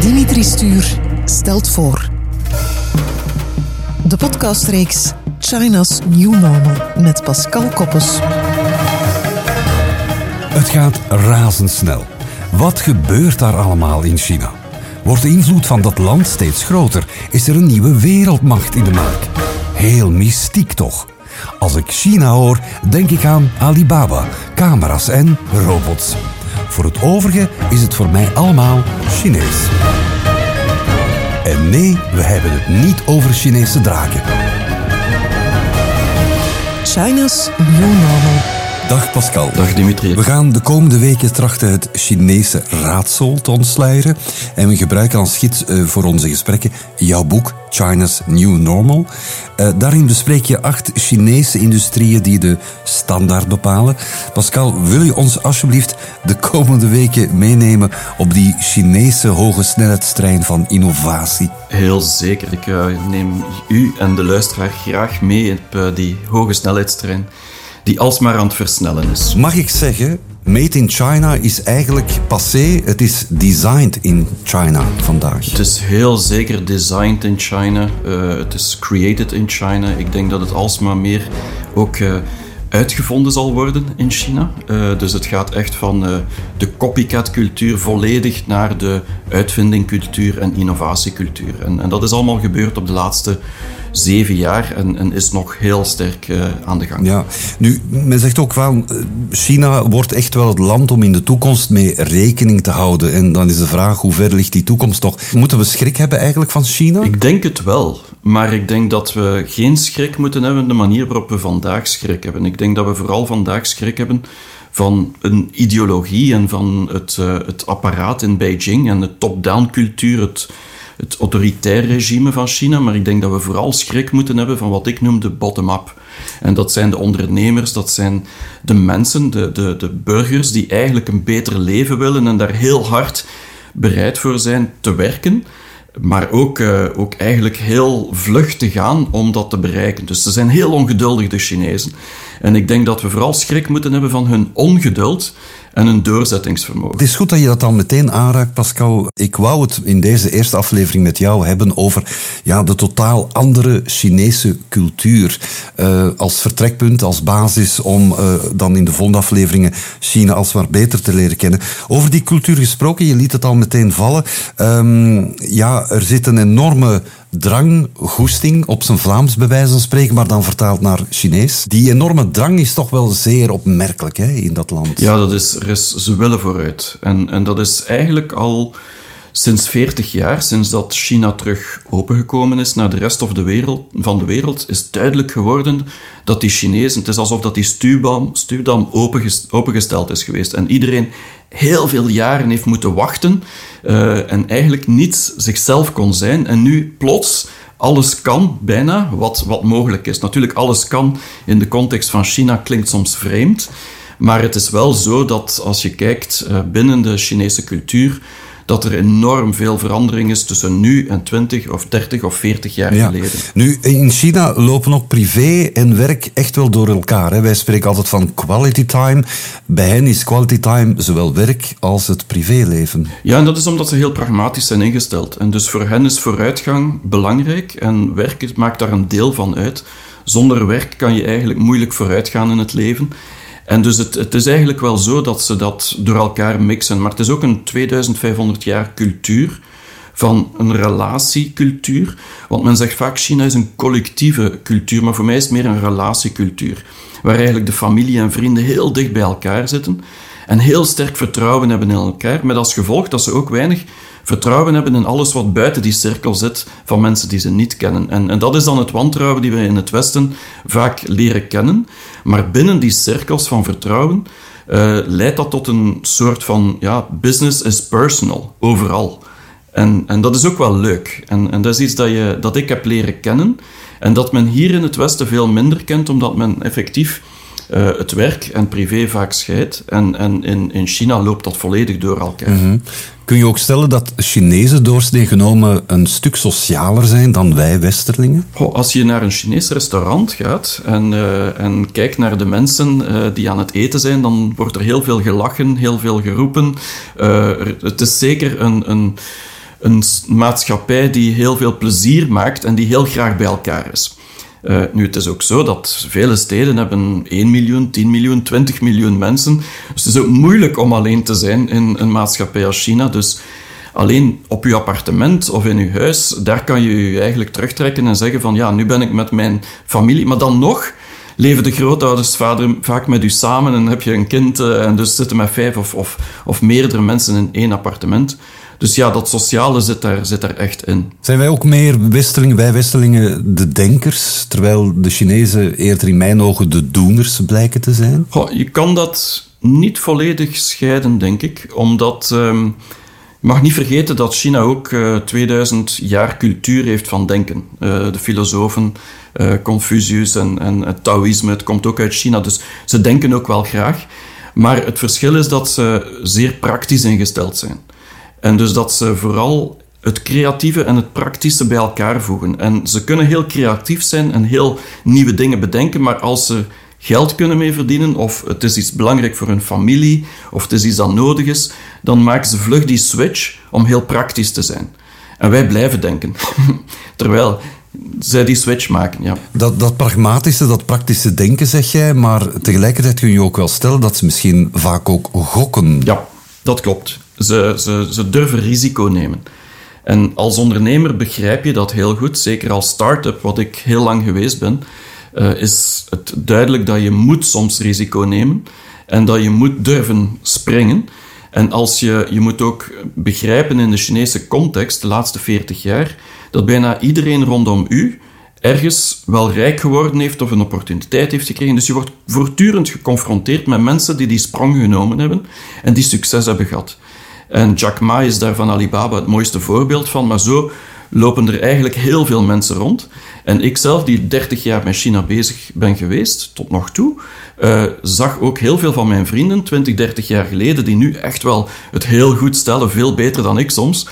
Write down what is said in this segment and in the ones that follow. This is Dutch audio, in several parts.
Dimitri Stuur stelt voor. De podcastreeks China's New Normal met Pascal Koppes. Het gaat razendsnel. Wat gebeurt daar allemaal in China? Wordt de invloed van dat land steeds groter? Is er een nieuwe wereldmacht in de maak? Heel mystiek toch? Als ik China hoor, denk ik aan Alibaba, camera's en robots. Voor het overige is het voor mij allemaal Chinees. En nee, we hebben het niet over Chinese draken. China's New Normal. Dag Pascal. Dag Dimitri. We gaan de komende weken trachten het Chinese raadsel te ontsluieren. En we gebruiken als gids eh, voor onze gesprekken jouw boek China's New Normal. Uh, daarin bespreek je acht Chinese industrieën die de standaard bepalen. Pascal, wil je ons alsjeblieft de komende weken meenemen op die Chinese hoge snelheidstrein van innovatie? Heel zeker. Ik uh, neem u en de luisteraar graag mee op die hoge snelheidstrein die alsmaar aan het versnellen is. Mag ik zeggen, Made in China is eigenlijk passé. Het is designed in China vandaag. Het is heel zeker designed in China. Uh, het is created in China. Ik denk dat het alsmaar meer ook uh, uitgevonden zal worden in China. Uh, dus het gaat echt van de copycat-cultuur volledig naar de uitvindingcultuur en innovatiecultuur. En, en dat is allemaal gebeurd op de laatste zeven jaar en, en is nog heel sterk uh, aan de gang. Ja, nu, men zegt ook wel, China wordt echt wel het land om in de toekomst mee rekening te houden. En dan is de vraag, hoe ver ligt die toekomst nog? Moeten we schrik hebben eigenlijk van China? Ik denk het wel. Maar ik denk dat we geen schrik moeten hebben de manier waarop we vandaag schrik hebben. Ik denk dat we vooral vandaag schrik hebben van een ideologie en van het, uh, het apparaat in Beijing en de top-down cultuur, het het autoritair regime van China, maar ik denk dat we vooral schrik moeten hebben van wat ik noem de bottom-up. En dat zijn de ondernemers, dat zijn de mensen, de, de, de burgers die eigenlijk een beter leven willen en daar heel hard bereid voor zijn te werken maar ook, uh, ook eigenlijk heel vlug te gaan om dat te bereiken. Dus ze zijn heel ongeduldig, de Chinezen. En ik denk dat we vooral schrik moeten hebben van hun ongeduld en hun doorzettingsvermogen. Het is goed dat je dat dan meteen aanraakt, Pascal. Ik wou het in deze eerste aflevering met jou hebben over ja, de totaal andere Chinese cultuur. Uh, als vertrekpunt, als basis om uh, dan in de volgende afleveringen China als maar beter te leren kennen. Over die cultuur gesproken, je liet het al meteen vallen. Um, ja, er zit een enorme drang, goesting, op zijn Vlaams bij van spreken, maar dan vertaald naar Chinees. Die enorme drang is toch wel zeer opmerkelijk hè, in dat land. Ja, dat is, is, ze willen vooruit. En, en dat is eigenlijk al sinds 40 jaar, sinds dat China terug opengekomen is naar de rest of de wereld, van de wereld, is duidelijk geworden dat die Chinezen, het is alsof dat die stuwdam, stuwdam opengesteld is geweest. En iedereen heel veel jaren heeft moeten wachten uh, en eigenlijk niet zichzelf kon zijn. En nu plots alles kan, bijna, wat, wat mogelijk is. Natuurlijk, alles kan in de context van China klinkt soms vreemd. Maar het is wel zo dat als je kijkt uh, binnen de Chinese cultuur, dat er enorm veel verandering is tussen nu en 20 of 30 of 40 jaar ja. geleden. Nu, in China lopen ook privé en werk echt wel door elkaar. Hè? Wij spreken altijd van quality time. Bij hen is quality time zowel werk als het privéleven. Ja, en dat is omdat ze heel pragmatisch zijn ingesteld. En dus voor hen is vooruitgang belangrijk en werk maakt daar een deel van uit. Zonder werk kan je eigenlijk moeilijk vooruitgaan in het leven. En dus het, het, is eigenlijk wel zo dat ze dat door elkaar mixen. Maar het is ook een 2500 jaar cultuur van een relatiecultuur. Want men zegt vaak China is een collectieve cultuur, maar voor mij is het meer een relatiecultuur. Waar eigenlijk de familie en vrienden heel dicht bij elkaar zitten en heel sterk vertrouwen hebben in elkaar. Met als gevolg dat ze ook weinig vertrouwen hebben in alles wat buiten die cirkel zit van mensen die ze niet kennen. En, en dat is dan het wantrouwen die we in het Westen vaak leren kennen. Maar binnen die cirkels van vertrouwen uh, leidt dat tot een soort van ja, business is personal, overal. En, en dat is ook wel leuk. En, en dat is iets dat, je, dat ik heb leren kennen. En dat men hier in het Westen veel minder kent, omdat men effectief uh, het werk en privé vaak scheidt. En, en in, in China loopt dat volledig door elkaar. Mhm. Kun je ook stellen dat Chinezen doorsnee genomen een stuk socialer zijn dan wij Westerlingen? Goh, als je naar een Chinees restaurant gaat en, uh, en kijkt naar de mensen uh, die aan het eten zijn, dan wordt er heel veel gelachen, heel veel geroepen. het is zeker een, een, een maatschappij die heel veel plezier maakt en die heel graag bij elkaar is. Uh, nu, het is ook zo dat vele steden hebben 1 miljoen, 10 miljoen, 20 miljoen mensen. Dus het is ook moeilijk om alleen te zijn in een maatschappij als China. Dus alleen op uw appartement of in uw huis, daar kan je je eigenlijk terugtrekken en zeggen van ja, nu ben ik met mijn familie. Maar dan nog leven de grootouders vader, vaak met u samen en heb je een kind uh, en dus zitten met vijf of, of, of meerdere mensen in één appartement. Dus ja, dat sociale zit daar, zit daar echt in. Zijn wij ook meer Westelingen, wij Westelingen, de denkers, terwijl de Chinezen eerder in mijn ogen de doeners blijken te zijn? Goh, je kan dat niet volledig scheiden, denk ik, omdat... Um, je mag niet vergeten dat China ook uh, eh, 2000 jaar cultuur heeft van denken. Uh, de filosofen uh, Confucius en, en het Taoïsme, het komt ook uit China, dus ze denken ook wel graag. Maar het verschil is dat ze zeer praktisch ingesteld zijn. En dus dat ze vooral het creatieve en het praktische bij elkaar voegen. En ze kunnen heel creatief zijn en heel nieuwe dingen bedenken, maar als ze geld kunnen mee verdienen, of het is iets belangrijk voor hun familie, of het is iets dat nodig is, dan maken ze vlug die switch om heel praktisch te zijn. En wij blijven denken. Terwijl zij die switch maken, ja. Dat, dat pragmatische, dat praktische denken, zeg jij, maar tegelijkertijd kun je ook wel stellen dat ze misschien vaak ook gokken. Ja, dat klopt. Ze, ze, ze durven risico nemen. En als ondernemer begrijp je dat heel goed, zeker als start-up, wat ik heel lang geweest ben, uh, is het duidelijk dat je moet soms risico nemen en dat je moet durven springen. En als je, je moet ook begrijpen in de Chinese context, de laatste 40 jaar, dat bijna iedereen rondom u ergens wel rijk geworden heeft of een opportuniteit heeft gekregen. Dus je wordt voortdurend geconfronteerd met mensen die die sprong genomen hebben en die succes hebben gehad. En Jack Ma is daar van Alibaba het mooiste voorbeeld van, maar zo lopen er eigenlijk heel veel mensen rond. En ik zelf, die 30 jaar met China bezig ben geweest, tot nog toe, uh, zag ook heel veel van mijn vrienden, 20, 30 jaar geleden, die nu echt wel het heel goed stellen, veel beter dan ik soms,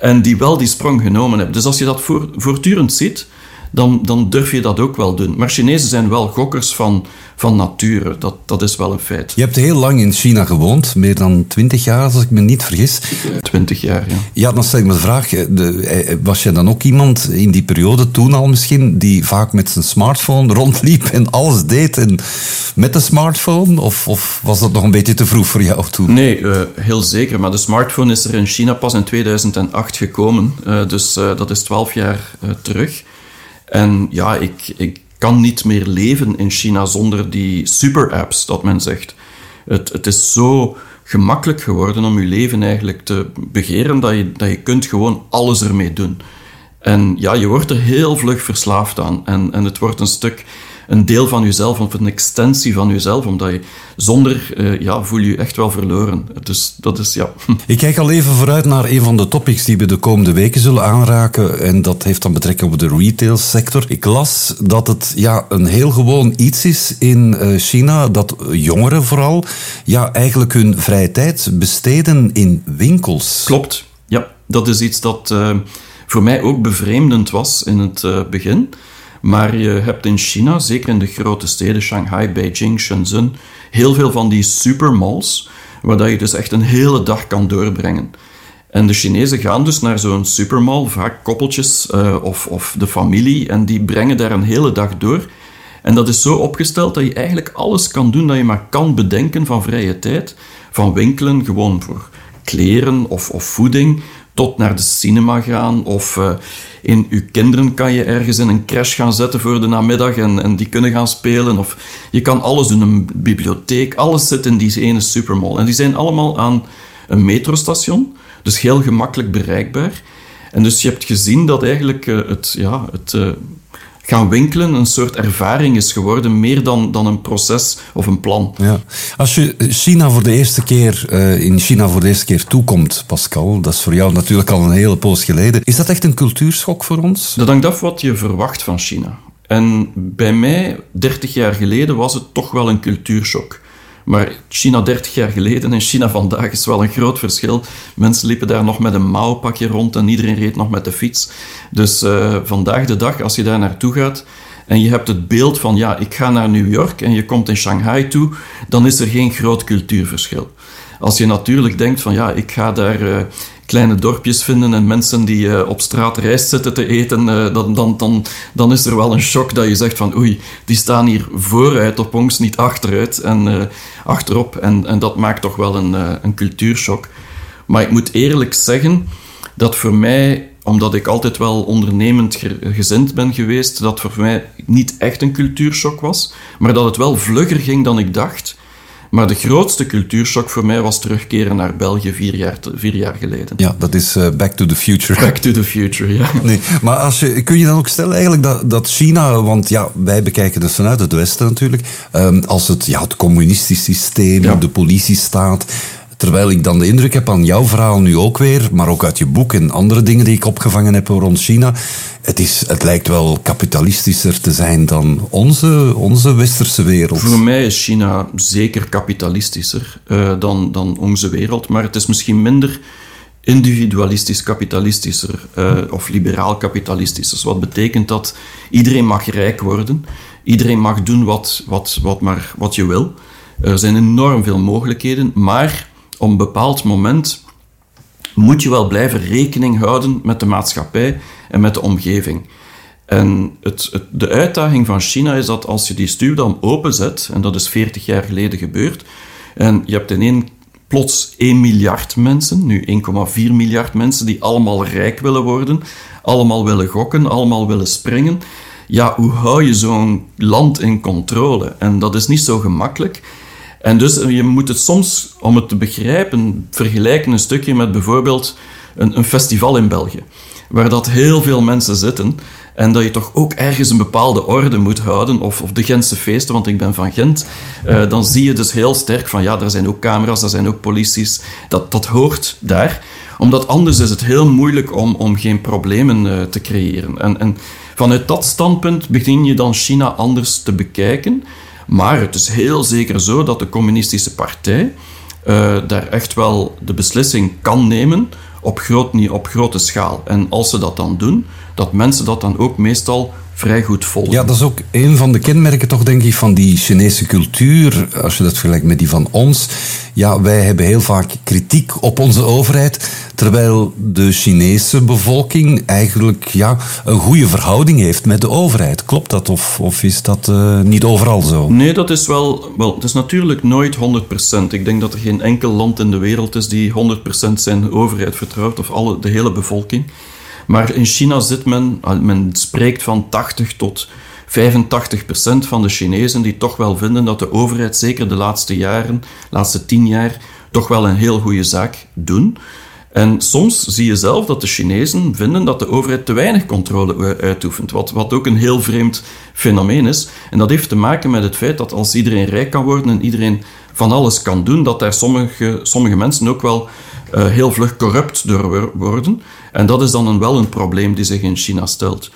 en die wel die sprong genomen hebben. Dus als je dat voortdurend ziet, dan, dan durf je dat ook wel doen. Maar Chinezen zijn wel gokkers van, van nature. Dat, dat is wel een feit. Je hebt heel lang in China gewoond, meer dan twintig jaar als ik me niet vergis. Twintig jaar, ja. Ja, dan stel ik me de vraag, de, eh, was je dan ook iemand in die periode, toen al misschien, die vaak met zijn smartphone rondliep en alles deed en met de smartphone? Of, of was dat nog een beetje te vroeg voor jou toen? Nee, uh, heel zeker. Maar de smartphone is er in China pas in 2008 gekomen. Uh, dus uh, dat is twaalf jaar terug. En ja, ik, ik kan niet meer leven in China zonder die super-apps, dat men zegt. Het, het is zo gemakkelijk geworden om je leven eigenlijk te begeren dat je, dat je kunt gewoon alles ermee doen. En ja, je wordt er heel vlug verslaafd aan. En, en het wordt een stuk een deel van jezelf of een extensie van jezelf, omdat je zonder, uh, ja, voel je je echt wel verloren. Dus dat is, ja. Ik kijk al even vooruit naar een van de topics die we de komende weken zullen aanraken en dat heeft dan betrekking op de retailsector. Ik las dat het ja, een heel gewoon iets is in uh, China, dat jongeren vooral ja, eigenlijk hun vrije tijd besteden in winkels. Klopt, ja. Dat is iets dat uh, voor mij ook bevreemdend was in het begin. Maar je hebt in China, zeker in de grote steden, Shanghai, Beijing, Shenzhen, heel veel van die supermalls, waar je dus echt een hele dag kan doorbrengen. En de Chinezen gaan dus naar zo'n supermall, vaak koppeltjes uh, of, of de familie, en die brengen daar een hele dag door. En dat is zo opgesteld dat je eigenlijk alles kan doen dat je maar kan bedenken van vrije tijd. Van winkelen, gewoon voor kleren of, of voeding, tot naar de cinema gaan of uh, in uw kinderen kan je ergens in een crash gaan zetten voor de namiddag en, en die kunnen gaan spelen. Of je kan alles doen, een bibliotheek, alles zit in die ene supermall. En die zijn allemaal aan een metrostation, dus heel gemakkelijk bereikbaar. En dus je hebt gezien dat eigenlijk uh, het, ja, het uh, gaan winkelen een soort ervaring is geworden, meer dan, dan een proces of een plan. Ja. Als je China voor de eerste keer uh, in China voor de eerste keer toekomt, Pascal, dat is voor jou natuurlijk al een hele poos geleden. Is dat echt een cultuurschok voor ons? Dat hangt af wat je verwacht van China. En bij mij, 30 jaar geleden, was het toch wel een cultuurshock. Maar China 30 jaar geleden en China vandaag is wel een groot verschil. Mensen liepen daar nog met een mouwpakje rond en iedereen reed nog met de fiets. Dus uh, vandaag de dag, als je daar naartoe gaat en je hebt het beeld van ja, ik ga naar New York en je komt in Shanghai toe, dan is er geen groot cultuurverschil. Als je natuurlijk denkt van ja, ik ga daar uh, kleine dorpjes vinden en mensen die uh, op straat rijst zitten te eten, uh, dan, dan, dan, dan is er wel een shock dat je zegt van oei, die staan hier vooruit op ons, niet achteruit en achterop. En, en dat maakt toch wel een, een cultuurshock. Maar ik moet eerlijk zeggen dat voor mij omdat ik altijd wel ondernemend gezind ben geweest, dat voor mij niet echt een cultuurshock was, maar dat het wel vlugger ging dan ik dacht. Maar de grootste cultuurshock voor mij was terugkeren naar België vier jaar, vier jaar geleden. Ja, dat is uh, Back to the Future. Back to the Future, ja. Nee, maar als je, kun je dan ook stellen eigenlijk dat, dat China, want ja, wij bekijken het vanuit het Westen natuurlijk, um, als het, ja, het communistisch systeem, ja. de politiestaat, Terwijl ik dan de indruk heb aan jouw verhaal nu ook weer, maar ook uit je boek en andere dingen die ik opgevangen heb rond China. Het, is, het lijkt wel kapitalistischer te zijn dan onze, onze westerse wereld. Voor mij is China zeker kapitalistischer uh, dan, dan onze wereld, maar het is misschien minder individualistisch kapitalistischer uh, of liberaal kapitalistischer. Wat betekent dat iedereen mag rijk worden, iedereen mag doen wat, wat, wat, maar, wat je wil. Er zijn enorm veel mogelijkheden, maar op een bepaald moment moet je wel blijven rekening houden met de maatschappij en met de omgeving. En het, het, de uitdaging van China is dat als je die stuwdam openzet, en dat is 40 jaar geleden gebeurd, en je hebt in één plots 1 miljard mensen, nu 1,4 miljard mensen, die allemaal rijk willen worden, allemaal willen gokken, allemaal willen springen. Ja, hoe hou je zo'n land in controle? En dat is niet zo gemakkelijk. En dus je moet het soms, om het te begrijpen, vergelijken een stukje met bijvoorbeeld een, een festival in België. Waar dat heel veel mensen zitten en dat je toch ook ergens een bepaalde orde moet houden, of, of de Gentse feesten, want ik ben van Gent, uh, dan zie je dus heel sterk van ja, er zijn ook camera's, er zijn ook polities, dat, dat hoort daar. Omdat anders is het heel moeilijk om, om geen problemen uh, te creëren. En, en vanuit dat standpunt begin je dan China anders te bekijken. Maar het is heel zeker zo dat de communistische partij uh, daar echt wel de beslissing kan nemen op, groot, op grote schaal. En als ze dat dan doen, dat mensen dat dan ook meestal vrij goed volgen. Ja, dat is ook een van de kenmerken toch, denk ik, van die Chinese cultuur. Als je dat vergelijkt met die van ons. Ja, wij hebben heel vaak kritiek op onze overheid. Terwijl de Chinese bevolking eigenlijk ja, een goede verhouding heeft met de overheid. Klopt dat of, of is dat uh, niet overal zo? Nee, dat is wel... Wel, het is natuurlijk nooit 100%. Ik denk dat er geen enkel land in de wereld is die 100% zijn overheid vertrouwt. Of alle, de hele bevolking. Maar in China zit men, men spreekt van 80 tot 85 procent van de Chinezen die toch wel vinden dat de overheid, zeker de laatste jaren, laatste tien jaar, toch wel een heel goede zaak doen. En soms zie je zelf dat de Chinezen vinden dat de overheid te weinig controle uitoefent, wat, wat ook een heel vreemd fenomeen is. En dat heeft te maken met het feit dat als iedereen rijk kan worden en iedereen van alles kan doen, dat daar sommige, sommige mensen ook wel uh, heel vlug corrupt door worden. En dat is dan een, wel een probleem die zich in China stelt.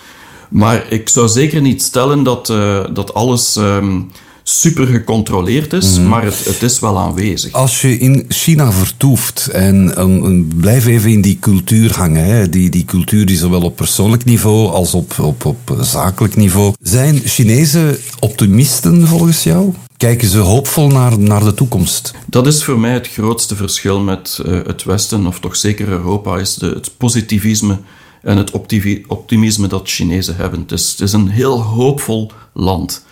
Maar ik zou zeker niet stellen dat, uh, dat alles um, super gecontroleerd is, mm. maar het, het, is wel aanwezig. Als je in China vertoeft en um, blijf even in die cultuur hangen, hè, die, die cultuur die zowel op persoonlijk niveau als op, op, op zakelijk niveau. Zijn Chinezen optimisten volgens jou? Kijken ze hoopvol naar, naar de toekomst? Dat is voor mij het grootste verschil met uh, het Westen, of toch zeker Europa, is de, het positivisme en het optimisme dat Chinezen hebben. Het is, het is een heel hoopvol land.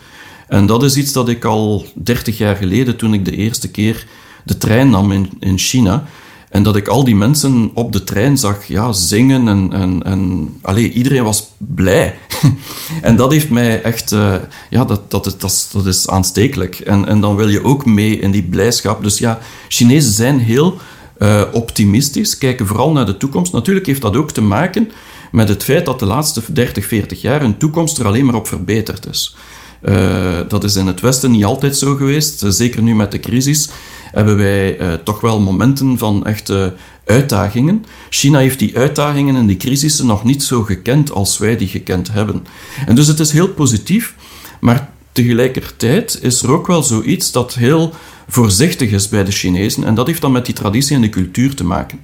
En dat is iets dat ik al 30 jaar geleden, toen ik de eerste keer de trein nam in, in China, en dat ik al die mensen op de trein zag ja, zingen en, en, en allee, iedereen was blij. en dat heeft mij echt, uh, ja, dat, dat, is, dat, dat is aanstekelijk. En, en dan wil je ook mee in die blijdschap. Dus ja, Chinezen zijn heel uh, optimistisch, kijken vooral naar de toekomst. Natuurlijk heeft dat ook te maken met het feit dat de laatste 30, 40 jaar hun toekomst er alleen maar op verbeterd is. Uh, dat is in het Westen niet altijd zo geweest, zeker nu met de crisis. Hebben wij uh, toch wel momenten van echte uitdagingen. China heeft die uitdagingen en die crisissen nog niet zo gekend als wij die gekend hebben. En dus het is heel positief, maar tegelijkertijd is er ook wel zoiets dat heel voorzichtig is bij de Chinezen. En dat heeft dan met die traditie en de cultuur te maken.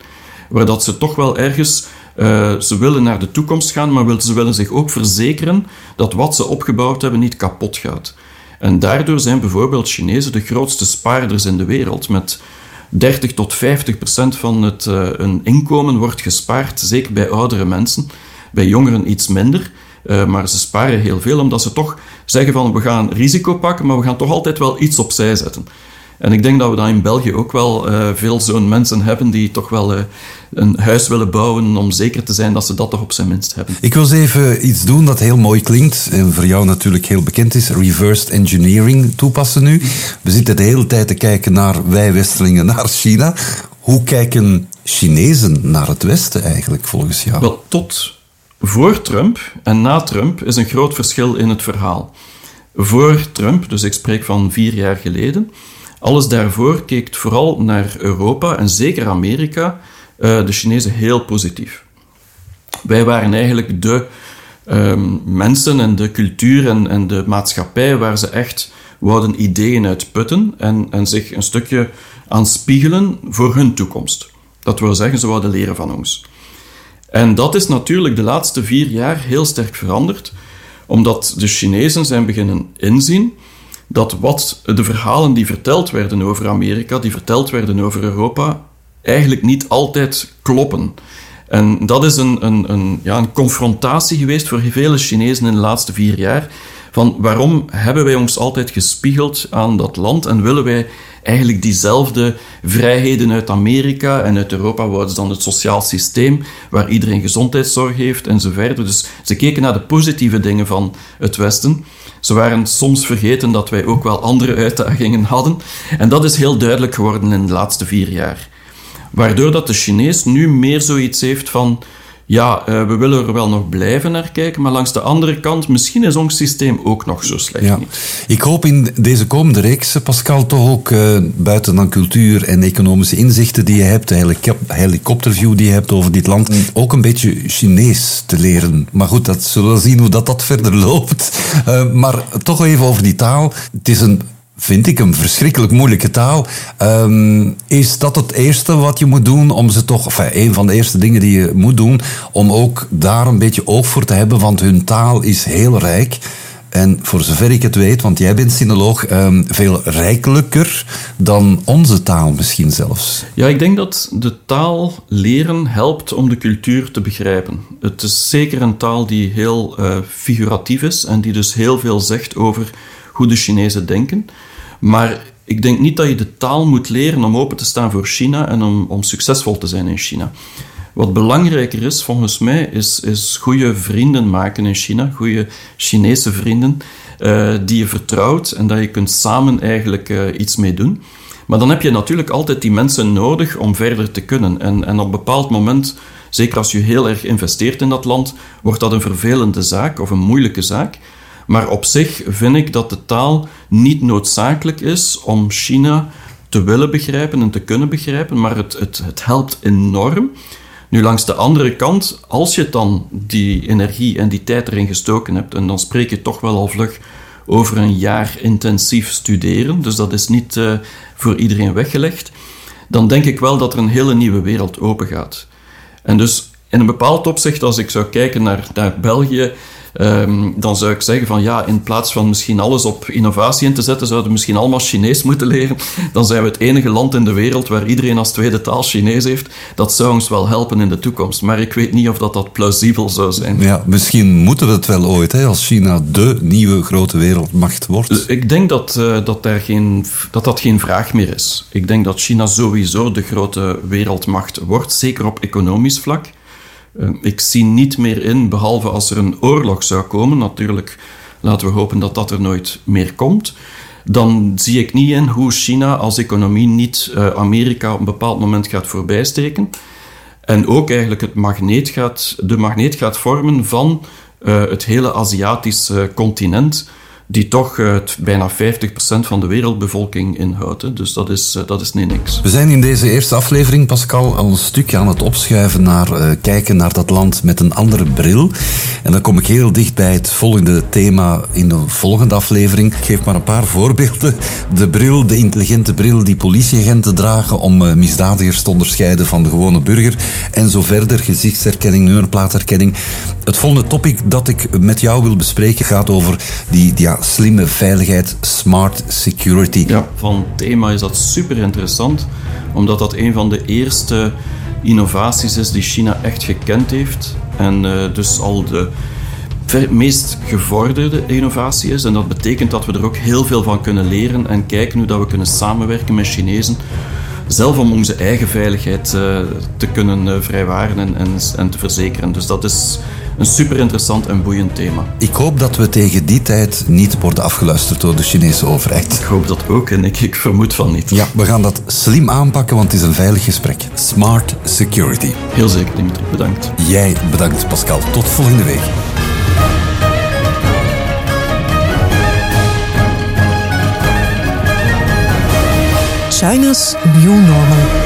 Waar dat ze toch wel ergens uh, ze willen naar de toekomst gaan, maar ze willen zich ook verzekeren dat wat ze opgebouwd hebben niet kapot gaat. En daardoor zijn bijvoorbeeld Chinezen de grootste spaarders in de wereld. Met 30 tot 50 procent van het uh, een inkomen wordt gespaard, zeker bij oudere mensen. Bij jongeren iets minder. Uh, maar ze sparen heel veel omdat ze toch zeggen van we gaan risico pakken, maar we gaan toch altijd wel iets opzij zetten. En ik denk dat we dan in België ook wel uh, veel zo'n mensen hebben die toch wel uh, een huis willen bouwen om zeker te zijn dat ze dat toch op zijn minst hebben. Ik wil eens even iets doen dat heel mooi klinkt en voor jou natuurlijk heel bekend is. Reversed engineering toepassen nu. We zitten de hele tijd te kijken naar wij Westelingen, naar China. Hoe kijken Chinezen naar het Westen eigenlijk volgens jou? Wel, tot voor Trump en na Trump is een groot verschil in het verhaal. Voor Trump, dus ik spreek van vier jaar geleden, alles daarvoor keek vooral naar Europa en zeker Amerika, uh, de Chinezen heel positief. Wij waren eigenlijk de um, mensen en de cultuur en, de maatschappij waar ze echt wouden ideeën uitputten en, en zich een stukje aan spiegelen voor hun toekomst. Dat wil zeggen, ze wouden leren van ons. En dat is natuurlijk de laatste vier jaar heel sterk veranderd, omdat de Chinezen zijn beginnen inzien dat wat de verhalen die verteld werden over Amerika, die verteld werden over Europa, eigenlijk niet altijd kloppen. En dat is een, een, een, ja, een confrontatie geweest voor vele Chinezen in de laatste vier jaar. Van waarom hebben wij ons altijd gespiegeld aan dat land en willen wij eigenlijk diezelfde vrijheden uit Amerika en uit Europa wouden dan het sociaal systeem waar iedereen gezondheidszorg heeft en. Dus ze keken naar de positieve dingen van het Westen. Ze waren soms vergeten dat wij ook wel andere uitdagingen hadden. En dat is heel duidelijk geworden in de laatste vier jaar. Waardoor dat de Chinees nu meer zoiets heeft van ja, uh, we willen er wel nog blijven naar kijken, maar langs de andere kant, misschien is ons systeem ook nog zo slecht ja. niet. Ik hoop in deze komende reeks, Pascal, toch ook uh, buiten dan cultuur en economische inzichten die je hebt, de helikopterview die je hebt over dit land, ook een beetje Chinees te leren. Maar goed, dat zullen we zien hoe dat, dat verder loopt. Uh, maar toch even over die taal. Het is een vind ik een verschrikkelijk moeilijke taal. Um, is dat het eerste wat je moet doen om ze toch, een van de eerste dingen die je moet doen, om ook daar een beetje oog voor te hebben, want hun taal is heel rijk. En voor zover ik het weet, want jij bent sinoloog, um, veel rijkelijker dan onze taal misschien zelfs. Ja, ik denk dat de taal leren helpt om de cultuur te begrijpen. Het is zeker een taal die heel uh, figuratief is en die dus heel veel zegt over hoe de Chinezen denken. Maar ik denk niet dat je de taal moet leren om open te staan voor China en om, om succesvol te zijn in China. Wat belangrijker is, volgens mij, is, is goede vrienden maken in China, goede Chinese vrienden uh, die je vertrouwt en dat je kunt samen eigenlijk uh, iets mee doen. Maar dan heb je natuurlijk altijd die mensen nodig om verder te kunnen. En, en op een bepaald moment, zeker als je heel erg investeert in dat land, wordt dat een vervelende zaak of een moeilijke zaak. Maar op zich vind ik dat de taal niet noodzakelijk is om China te willen begrijpen en te kunnen begrijpen, maar het, het, het helpt enorm. Nu, langs de andere kant, als je dan die energie en die tijd erin gestoken hebt, en dan spreek je toch wel al vlug over een jaar intensief studeren, dus dat is niet uh, voor iedereen weggelegd, dan denk ik wel dat er een hele nieuwe wereld open gaat. En dus in een bepaald opzicht, als ik zou kijken naar, naar België, Um, dan zou ik zeggen van ja, in plaats van misschien alles op innovatie in te zetten, zouden we misschien allemaal Chinees moeten leren. Dan zijn we het enige land in de wereld waar iedereen als tweede taal Chinees heeft. Dat zou ons wel helpen in de toekomst. Maar ik weet niet of dat, dat plausibel zou zijn. Ja, misschien moeten we het wel ooit, hè, als China de nieuwe grote wereldmacht wordt. Dus ik denk dat, uh, dat, daar geen, dat dat geen vraag meer is. Ik denk dat China sowieso de grote wereldmacht wordt, zeker op economisch vlak. Ehm, ik zie niet meer in, behalve als er een oorlog zou komen. Natuurlijk, laten we hopen dat dat er nooit meer komt. Dan zie ik niet in hoe China als economie niet uh, Amerika op een bepaald moment gaat voorbijsteken. En ook eigenlijk het magneet gaat, de magneet gaat vormen van uh, het hele Aziatische continent die toch uh, bijna 50% van de wereldbevolking inhoudt. Dus dat is, uh, dat is niet niks. We zijn in deze eerste aflevering, Pascal, al een stukje aan het opschuiven naar uh, kijken naar dat land met een andere bril. En dan kom ik heel dicht bij het volgende thema in de volgende aflevering. Ik geef maar een paar voorbeelden. De bril, de intelligente bril die politieagenten dragen om misdadigers te onderscheiden van de gewone burger. En zo verder, gezichtsherkenning, nummerplaatherkenning. Het volgende topic dat ik met jou wil bespreken gaat over die, die ja, slimme veiligheid, smart security. Ja, van thema is dat super interessant, omdat dat een van de eerste innovaties is die China echt gekend heeft. En uh, dus al de meest gevorderde innovatie is. En dat betekent dat we er ook heel veel van kunnen leren en kijken hoe dat we kunnen samenwerken met Chinezen. Zelf om onze eigen veiligheid uh, te kunnen uh, vrijwaren en, en, en te verzekeren. Dus dat is een super interessant en boeiend thema. Ik hoop dat we tegen die tijd niet worden afgeluisterd door de Chinese overheid. Ik hoop dat ook en ik, ik vermoed van niet. Ja, we gaan dat slim aanpakken, want het is een veilig gesprek. Smart security. Heel zeker, Dimitri. Bedankt. Jij bedankt, Pascal. Tot volgende week. China's New Normal.